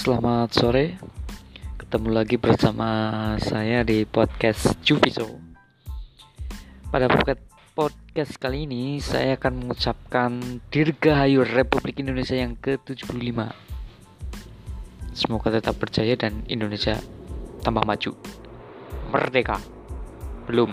Selamat sore. Ketemu lagi bersama saya di podcast Juviso. Pada podcast kali ini saya akan mengucapkan Dirgahayu Republik Indonesia yang ke-75. Semoga tetap berjaya dan Indonesia tambah maju. Merdeka. Belum.